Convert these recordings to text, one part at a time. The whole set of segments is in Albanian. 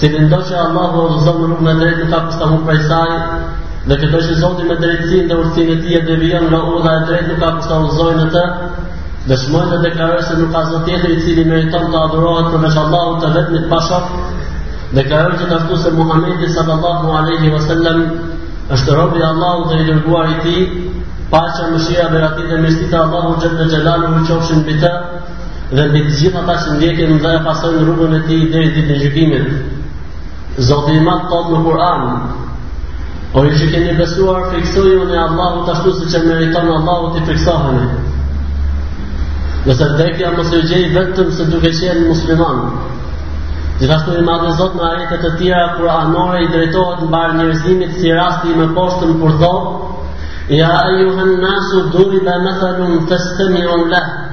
Cilindo që Allahu udhëzon në rrugën e drejtë nuk ka kush ta humb prej saj, dhe këdo që Zoti me drejtësinë dhe urtësinë e tij e devijon nga udha e drejtë nuk ka kush ta udhëzojë në të, dëshmoj dhe deklaroj se nuk ka zot tjetër i cili meriton të adhurohet përveç Allahut të vetmit të pashok, deklaroj gjithashtu se Muhammedi sallallahu aleyhi wa sallam është rob i Allahut dhe i dërguari i tij, paqja mëshira bereqeti e mirësitë e Allahut Xhele Xhelaluhu qofshin mbi të, dhe mbi të gjithë ata që ndjekin dhe e pasojnë rrugën e tij deri ditën e gjykimit. Zoti i madh thotë në Kur'an, o ju që keni besuar frikësojuni Allahut ashtu siç e meriton Allahu t'i frikësoheni. Dhe vdekja mos t'ju gjejë vetëm se duke qenë musliman. Gjithashtu i madhi Zot në ajete të tjera Kur'anore i drejtohet mbarë njerëzimit si rasti i mëposhtëm kur thotë: Ja ayyuhan nasu duriba mathalun fastami'u lahu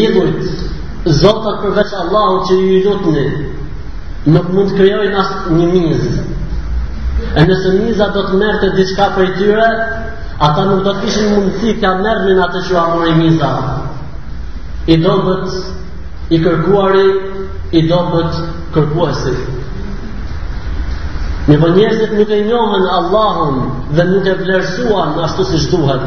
Idhujt, zotat përveç Allahut që ju i lutni, nuk mund të krijojnë asnjë mizë. E nëse miza do të merrte diçka prej tyre, ata nuk do të kishin mundësi ta merrnin atë që ua mori miza. I dobët i kërkuari, i dobët kërkuesi. Njerëzit nuk e njohën Allahun dhe nuk e vlerësuan ashtu siç duhet.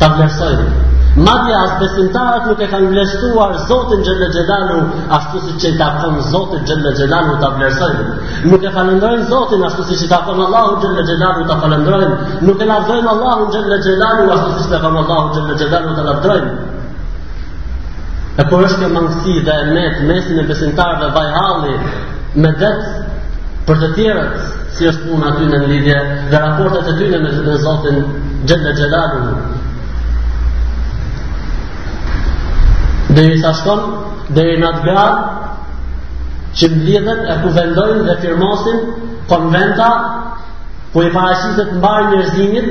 Ta vlerësojnë. Madje as besimtarët nuk e kanë vlerësuar Zotin Xhele Xhelalu ashtu siç i takon Zotit Xhele Xhelalu ta vlerësojnë. Nuk e falënderojnë Zotin ashtu siç i takon Allahut Xhele Xhelalu ta falënderojnë. Nuk e lavdërojnë Allahun Xhele Xhelalu ashtu siç i takon Allahut Xhele Xhelalu ta lavdërojnë. E kur është kjo mangësi dhe e metë në mesin e besimtarëve vaj halli Medet për të tjerët si është puna e tyre në lidhje dhe raportet e tyre me Zotin Xhele Xhelalu. Derisa shkon, deri në atë gradë, që mblidhen e kuvendojnë dhe firmosin konventa ku i paraqitet mbarë njerëzimit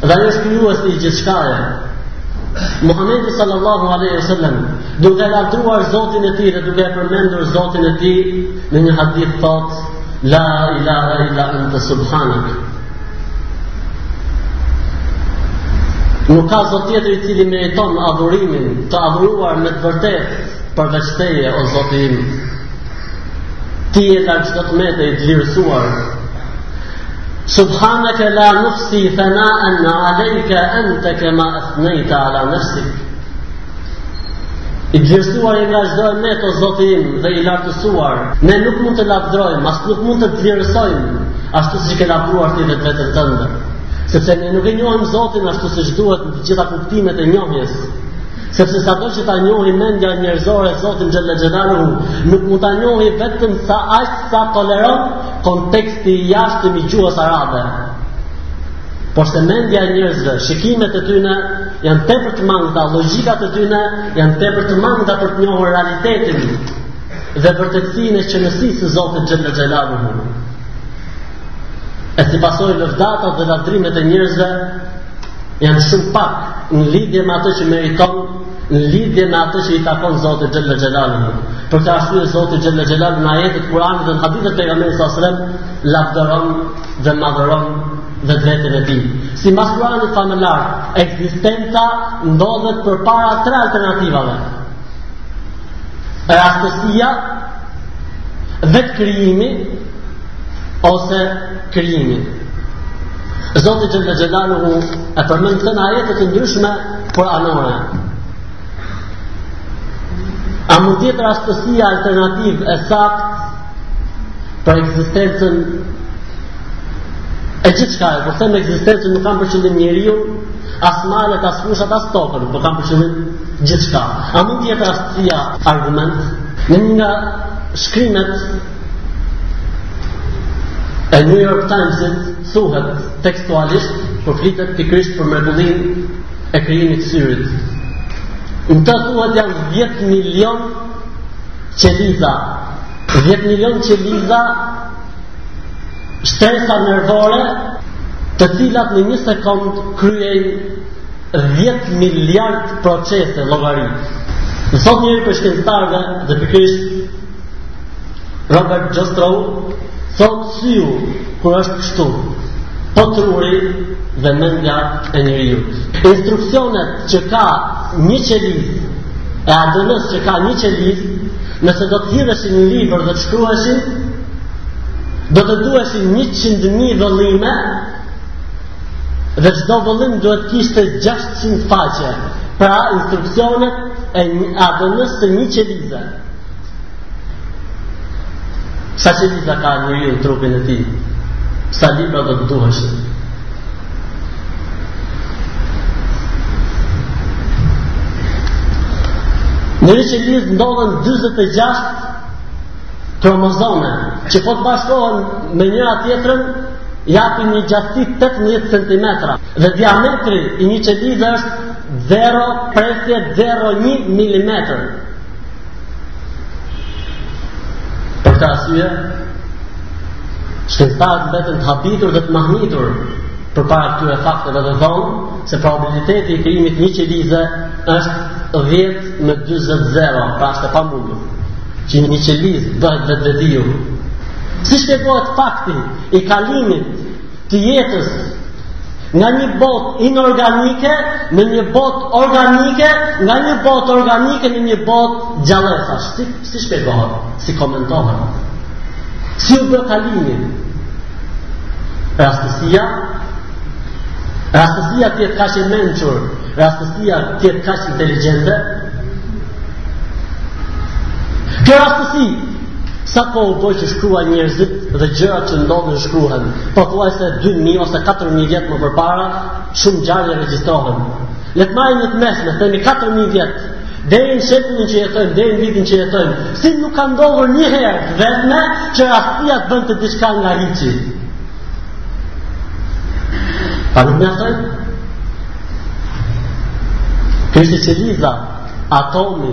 Dhe ai është krijuesi i gjithçkaje. Muhamedi sallallahu alaihi wasallam duke lavdëruar Zotin e tij dhe duke e përmendur Zotin e tij në një hadith thotë la ilaha illa anta subhanak Nuk ka zot tjetër i cili meriton adhurimin, të adhuruar me të vërtetë përveç teje o Zoti im. Ti je nga çdo e metë i dëlirësuar Subhanake la nuhsi thenaen alejke Ente kema ethnejte Ala nefsik I dëlirësuar je nga çdo e metë O Zoti im dhe i lartësuar Ne nuk mund të lavdërojmë As nuk mund të dëlirësojmë Ashtu siç e ke lavdëruar ti veten tënde Sepse ne nuk e njohim Zotin ashtu siç duhet në të gjitha kuptimet e njohjes Sepse sado që ta njohi mendja njerëzore Zotin Xhelle Xhelaluhu, nuk mund ta njohi vetëm sa aq sa toleron konteksti i jashtëm i gjuhës arabe. Porse mendja e njerëzve, shikimet e tyne, janë tepër të mangëta, logjikat e tyne, janë tepër të mangëta për të njohur realitetin dhe vërtetësinë e qenësisë së Zotit Xhelle Xhelaluhu. E si pasojë lëvdatat dhe lavdërimet e njerëzve, Janë shumë pak në lidhje me atë që meriton, në lidhje me atë që i takon Zotit Xhelle Xhelaluhu. Për këtë arsye Zoti Xhelle Xhelaluhu në ajetet e Kur'anit dhe hadithet e pejgamberit sa selam, lavdëron dhe madhëron vetë veten e tij. Simbas Kur'anit famëlartë, ekzistenca ndodhet përpara tre alternativave. Rastësia, vetë krijimi ose krijimi. Zoti Xhelle Xhelaluhu e përmend këtë në ajete të ndryshme kuranore. A mund të jetë rastësia alternativë e saktë për ekzistencën e gjithçkaje, po them ekzistencën nuk kam për qëllim njeriun, as malet, as fushat, as tokën, po kam për qëllim gjithçka. A mund të jetë rastësia argument? Në një nga shkrimet E New York Times-it thuhet tekstualisht po flitet pikërisht për mrekullinë e krijimit të syrit. Në të thuhet janë 10 milion qeliza. 10 milion qeliza shtresa nervore të cilat në një sekund kryejnë 10 miliard procese llogaritëse. Thotë njëri prej shkencëtarëve dhe pikërisht Robert Jastrow thotë syri kur është kështu po truri dhe mendja e njeriut? Instruksionet që ka një qelizë e ADN-së që ka një qelizë nëse do të hidheshin në libër dhe të shkruheshin do të duheshin njëqind mijë vëllime dhe çdo vëllim duhet të kishte gjashtëqind faqe pra instruksionet e ADN-së së një qelize Sa qeliza ka njeriu në trupin e tij, sa libra do të duheshin. Në një qelizë ndodhen 46 kromozome, që po të bashkohen me njëra tjetrën, japin një gjatësi 18 cm dhe diametri i një qelize është 0,01 mm. Për këtë arsye, shkencëtarët mbeten të habitur dhe të mahnitur përpara këtyre fakteve dhe thonë se probabiliteti i krijimit të një qelize është 10 me 40 zero, pra është e pamundur. Që një qeliz bëhet vetvetiu. Si shpjegohet fakti i kalimit të jetës nga një botë inorganike në një botë organike, nga një botë organike në një botë gjallesa. Si si shpjegohet, si komentohet. Si u bë kalimi? Rastësia Rastësia të jetë kaq e mençur Rastësia të jetë kaq inteligjente Kjo rastësi Sa kohë u bë që shkruajnë njerëzit dhe gjërat që ndodhin shkruhen. Pothuajse 2000 ose 4000 vjet më përpara, shumë ngjarje regjistrohen. Le të marrim një të mesme, themi 4000 vjet deri në shekullin që jetojmë, deri në vitin që jetojmë. Si nuk ka ndodhur një herë të vetme që rastësia të bënte diçka nga hiçi. Pa nuk mjaftoi? Ç'është qeliza, atomi,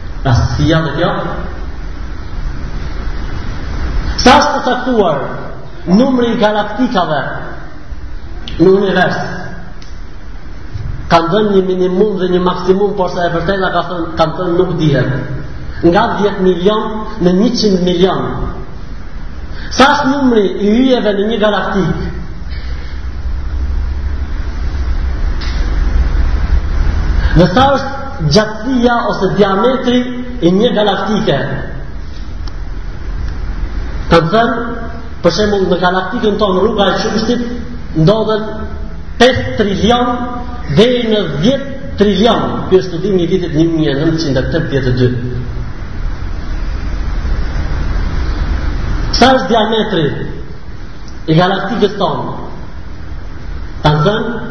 A si janë dhe kjo? Sa është i caktuar numri i galaktikave në univers? Kanë dhënë një minimum dhe një maksimum, porse e vërteta ka thënë, kanë thënë nuk dihet. Nga 10 milion në 100 milion. Sa është numri i yjeve në një galaktikë? Dhe sa është Gjatësia ose diametri i një galaktike. Kanë thënë, për shembull në galaktikën tonë rruga e qumështit, ndodhen 5 trilion deri në 10 trilion ky studim i vitit 1982. Sa është diametri i galaktikës tonë? Kanë thënë,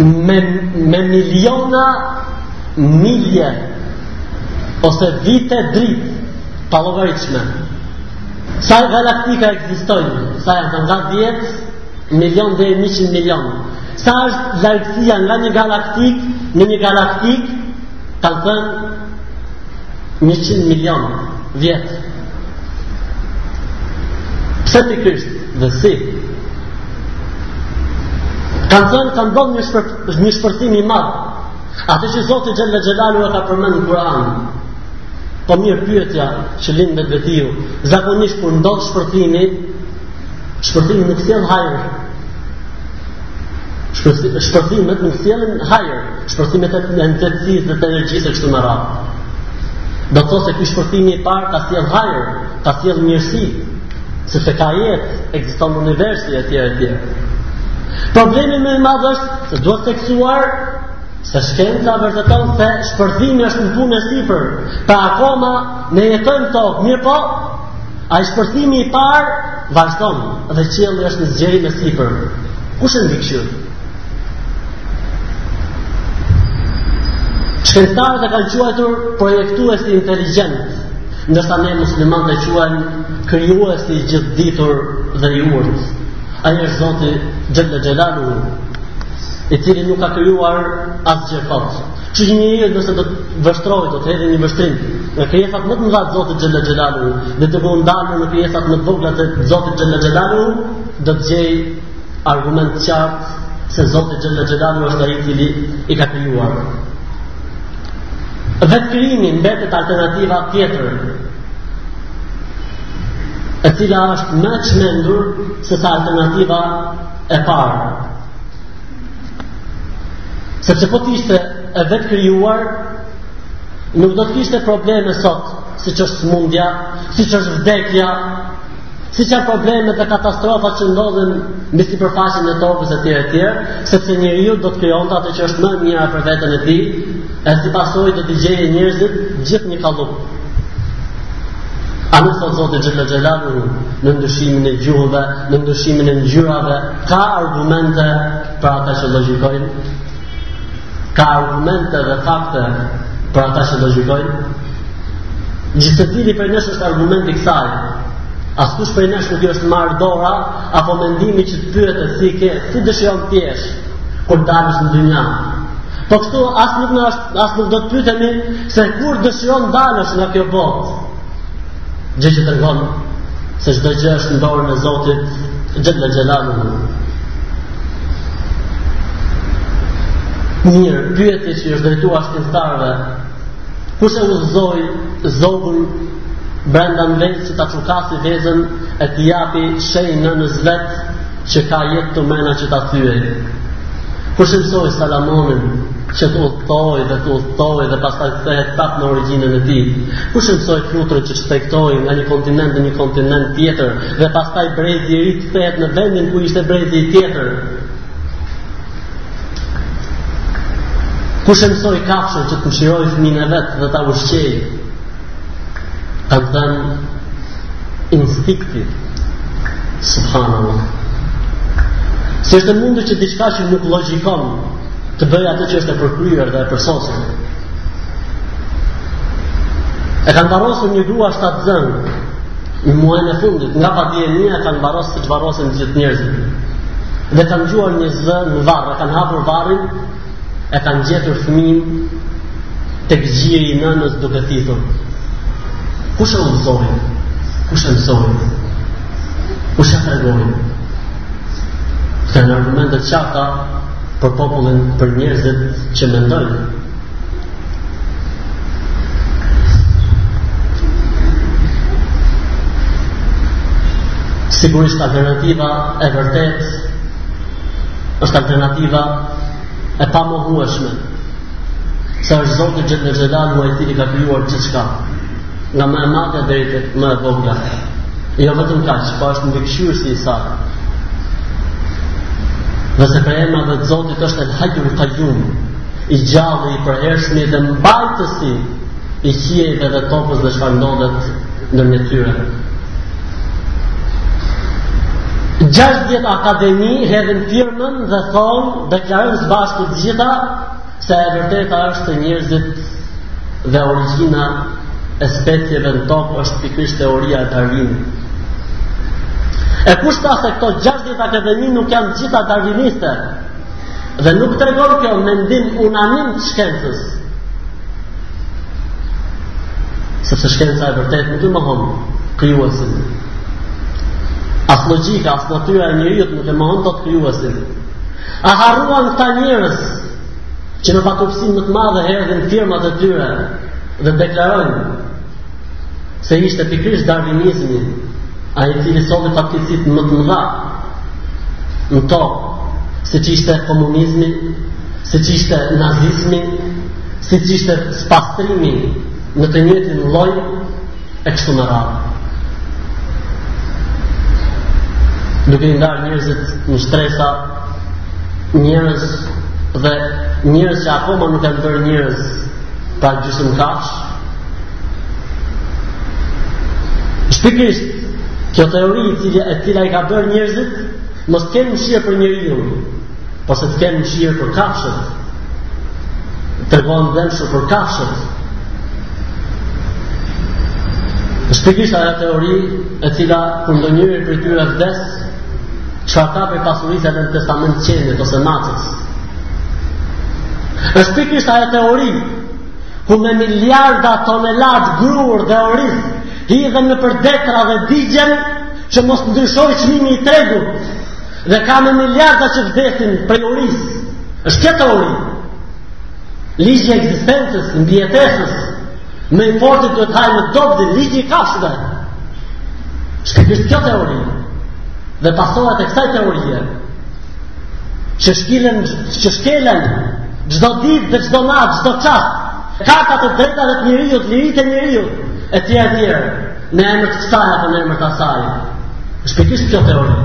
me, me miliona milje ose vite dritë pallogaritshme sa galaktika ekzistojnë siç e thashë nga 10 milion deri 100 milion sa është largësia nga një galaktik në një galaktik Kanë thënë 100 milion vjet. Pse pikërisht dhe si? Kanë thënë ka ndodh një, shpër, një shpërthim i madh. Atë që Zoti Xhella Xhelalu e ka përmend në Kur'an. Po mirë pyetja që lind vetvetiu. Zakonisht kur ndodh shpërthimi, shpërthimi nuk sjell hajr. Shpërthimet nuk sjellin hajr. Shpërthimet e nxehtësisë dhe të energjisë e kështu me radhë. Do të thotë se ky shpërthimi i parë ka sjellë hajr, ka sjellë mirësi, sepse ka jetë, ekziston universi e tjera e tjera. Problemi më i madh është, se duhet theksuar, se shkenca vërteton se shpërthimi është në punë e sipër, pra akoma ne jetojmë në tokë, mirëpo, ai shpërthimi i parë, vazhdon, dhe qielli është në zgjerim e sipër. Kush e në vikëshurë? Shkencëtarët e kanë quajtur projektuesi inteligjent, ndërsa ne muslimanët e quajmë krijuesi i gjithëditur dhe i urtë. Ai është Zoti Xhella Xhelalu, i cili nuk ka krijuar asgjë kot. Që një njeri nëse do të vështrojë, do të hedhë një vështrim në krijesat më të mëdha të Zotit Xhella Xhelalu, dhe duke u ndalur në krijesat më të vogla të Zotit Xhella Xhelalu, do të gjejë Argument të qartë se Zoti Xhella Xhelalu është ai i cili i ka krijuar. Vetëkrijimi mbetet alternativa tjetër, e cila është më e çmendur se sa alternativa e parë. Sepse po të ishte e vetëkrijuar, nuk do të kishte probleme sot, siç është smundja, siç është vdekja, siç janë problemet dhe katastrofat që ndodhin mbi sipërfaqen e tokës e tjera e tjera, sepse njeriu do të krijonte atë që është më e mira për veten e tij, e si pasojë do t'i gjeje njerëzit gjithë një kallëp. A nuk thotë Zoti Xhella Xhelalu në ndryshimin e gjuhëve, në ndryshimin e ngjyrave, ka argumente për ata që logikojnë? Ka argumente dhe fakte për ata që do gjykojnë? Gjithsecili prej nesh është argument i kësaj, askush prej nesh nuk i është marrë dora, apo mendimi që të pyetet si ke, si dëshiron të jesh, kur të dalësh në dynja. Po kështu, as nuk, as nuk do të pyetemi se kur dëshiron të dalësh nga kjo botë. Gjë që tregon se çdo gjë është në dorën e Zotit Xhella Xhelalu. Mirë, pyetje që është drejtuar shkencëtarëve, kush e udhëzoi zogun brenda në vezë që ta çukasi vezën e t'i japi shenjë nënës vet që ka jetë brenda që ta thyejë. Kush e mësoi salamonin që të Toj dhe udhtoj dhe pastaj kthehet prap në origjinën e tij. Kush e mësoi flutrën që shtegtoj nga një kontinent në një kontinent tjetër dhe pastaj brezi i ri kthehet në vendin ku ishte brezi tjetër? Kush e mësoi kafshën që të mëshirojë fëmijën e vet dhe ta ushqej? Kanë thënë instikti. Subhanallahu. Si është e mundur që diçka që nuk logjikon të bëjë atë që është e përkryer dhe e përsosur. E kanë varrosur një grua shtatzënë në muajin e fundit, nga padijenia e kanë varrosur siç varrosen të gjithë njerëzit. Dhe kanë dëgjuar një zë në varr, e kanë hapur varrin, e kanë gjetur fëmijën tek gjiri i nënës duke thithur. Kush e mësoi? Kush e mësoi? Kush e tregoi? Këto janë argumente të qarta, për popullin, për njerëzit që mendojnë. Sigurisht alternativa e vërtetë është alternativa e pamohueshme se është Zoti xhele xhelaluhu ai cili ka krijuar gjithçka Nga më e madhja deri te më e vogla. Jo vetëm kaq, po është mbikëqyrësi i saj. Dhe se prej emrave të Zotit është El-Hajjul Kajjum, i gjalli, i përhershmi dhe mbajtësi i qiejve dhe tokës dhe çfarë ndodhet ndërmjet tyre. Gjashtëdhjetë akademi hedhin firmën dhe thonë deklarojnë së bashku të gjitha Se e vërteta është se njerëzit dhe origjina e specieve në tokë është pikërisht teoria e Darwinit. E kush tha se këto 60 akademi nuk janë të gjitha darwiniste dhe nuk tregon kjo mendim unanim të shkencës. Sepse shkenca e vërtetë nuk e mohon krijuesin. As logika, as natyra e njeriut nuk e mohon dot krijuesin. A harruan këta njerëz që me paturpësinë më të madhe hedhin firmat e tyre dhe deklarojnë se ishte pikërisht darvinizmi ai i cili solli fatkeqësitë më të mëdha në tokë siç ishte komunizmi siç ishte nazizmi siç ishte spastrimi në të njëjtin lloj e kështu me radhë. Duke i ndarë njerëzit në shtresa, njerëz dhe njerëz që akoma nuk janë bërë njerëz pra gjysmë kafshë, është pikërisht kjo teori e cila i ka bërë njerëzit, mos kenë mëshirë për njeriun, Pasi të kenë mëshirë për kafshët, tregojnë dhembshuri për kafshët, është pikërisht ajo teori e cila kur ndonjëri prej tyre vdes, çfarë ka prej pasurisë e lë në testament qenit ose maces. është pikërisht ajo teori, ku me miliarda tonelata grurë dhe oriz, hidhen nëpër detra dhe digjen, Që mos ndryshojë çmimi i tregut dhe ka me miliarda që vdesin prej urisë, është kjo teori. Ligji i ekzistencës, mbijetesës, më i forti duhet të hajë më të dobëtin, ligji i kafshëve. Është pikërisht kjo teori dhe pasojat e kësaj teorie që shkilen, që shkelen çdo ditë dhe çdo natë, çdo çast, kartat e të drejtave të njeriut, liritë e njeriut, e tjerë e tjerë. Në emër të kësaj apo në emër të asaj. Është pikërisht kjo teori.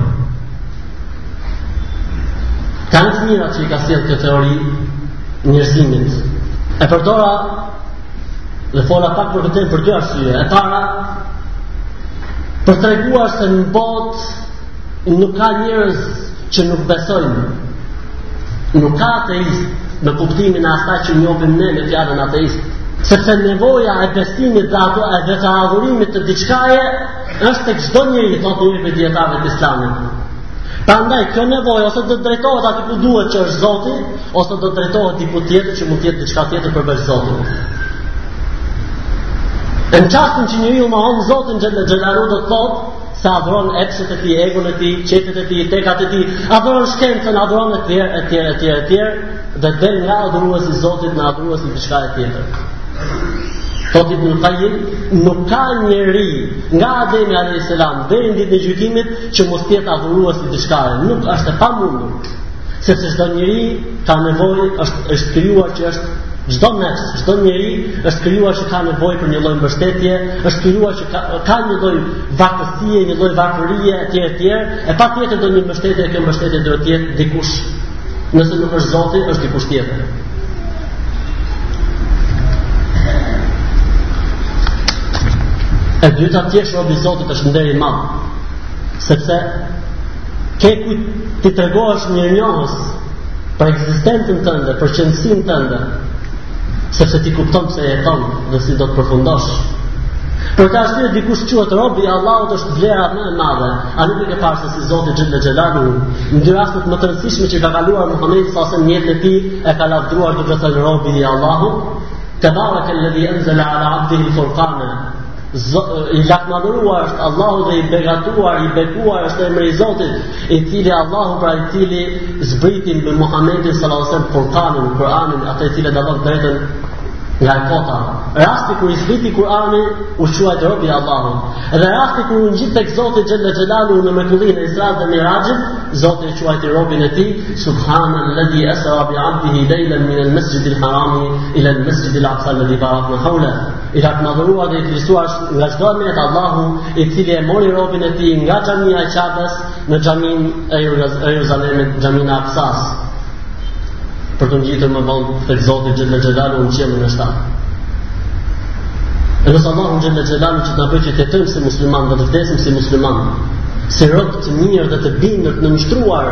Ka një të mirë që i ka sjellë kjo teori njerëzimit. E përdora dhe fola pak për këtë për dy arsye. E para, për të treguar se në botë nuk ka njerëz që nuk besojnë nuk ka ateistë në kuptimin e asaj që njohim ne me fjalën ateist sepse nevoja e besimit dhe ato edhe të adhurimit të diçkaje është tek çdo njeri thotë një prej dijetarëve të islamit prandaj kjo nevojë ose do të drejtohet aty ku duhet që është zoti ose do të drejtohet diku tjetër që mund të jetë diçka tjetër përveç zotit në çastin që njeriu mohon zotin xhel-le xhelaluhu do të thotë se adhuron epshet e tij, egon e tij, qejfet e tij, tekat e tij, adhuron shkencën, adhuron e tjerë, e tjerë, e tjerë, e tjerë, dhe del nga adhurues i Zotit në adhurues i diçkaje tjetër. Thotë Ibn Qayyim, nuk ka njeri nga Ademi a.s. deri në ditën e gjykimit që mos të jetë adhurues i diçkaje, nuk është e pamundur, sepse çdo njeri ka nevojë, është, është krijuar që është çdo nefs, çdo njeri është krijuar që ka nevojë për një lloj mbështetje, është krijuar ka, ka një lloj vartësie, një lloj varfërie etj etj, e patjetër do një mbështetje e kjo mbështetje do të jetë dikush. Nëse nuk është Zoti, është dikush tjetër. E dyta të jesh rob i Zotit është nder i madh. Sepse ke kujt t'i tregohesh mirënjohës për ekzistencën tënde, për qenësinë tënde, sepse ti kupton pse jeton dhe si do të përfundosh. Për ta arsyeja dikush quhet rob i Allahut është vlera më e madhe, a nuk e ke parë se si Zoti xhel-le xhelaluhu, në dy rastet më të rëndësishme që ka kaluar Muhamedi s.a.s. në jetën e tij e ka lavdëruar duke thënë robi i Allahut, tebarekel-ledhi enzele ala abdihil furkane, i lartmadhëruar është Allahu dhe i begatuar, i bekuar është emri i Zotit, i cili Allahu pra i cili zbriti mbi Muhammedin sallallahu alaihi wasallam Kur'anin, Kur'anin atë i cili dallon të drejtën nga e kota. Rasti kur i zbriti Kur'ani u quajt robi i Allahut. Dhe rasti kur u ngjit tek Zoti xhella xhelalu në mrekullinë e Israsë dhe Miraxhit, Zoti e quajti robin e tij subhanalladhi asra bi 'abdihi laylan min al-masjid al-haram ila al-masjid al-aqsa alladhi barakna hawlahu. i lartmadhëruar dhe i dëlirësuar nga çdo e metë Allahu i cili e mori robin e tij nga xhamia e Qabes në xhaminë e Jeruzalemit xhaminë e Aksasë për t'u ngjitur më vonë tek Zoti xhella xhelalu në qiellin e shtatë. E lus Allahun xhella xhelalu që të na bëjë të jetojmë si muslimanë dhe të vdesim si muslimanë, si robë të mirë dhe të bindur të nënshtruar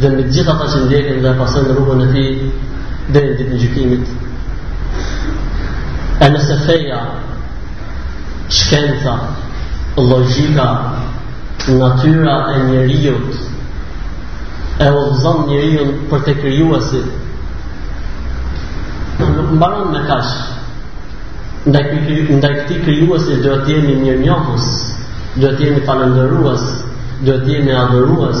dhe me të gjithë ata që ndjekin dhe pasojnë rrugën e tij deri në ditën e gjykimit e nëse feja shkenca logika natyra e njeriut e udhëzon njeriun për te krijuesi nuk mbaron me kaq ndaj këtij krijuesi duhet të jemi mirënjohës duhet të jemi falënderues duhet të jemi adhurues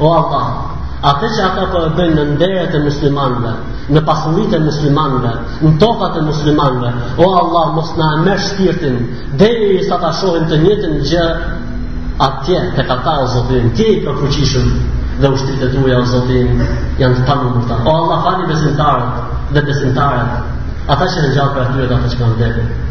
O Allah, atë që ata po e bëjnë në nderet e muslimanëve, në pasuritë e muslimanëve, në tokat e muslimanëve, o Allah, mos na e merr shpirtin, derisa ta shohin të njëjtën gjë, atje, tek ata o Zoti ynë, ti je i plotfuqishëm, dhe ushtritë e tua o Zoti ynë, janë të panumërta. O Allah, fali besimtarët dhe besimtaret, ata që janë gjallë prej tyre dhe ata që kanë vdekur.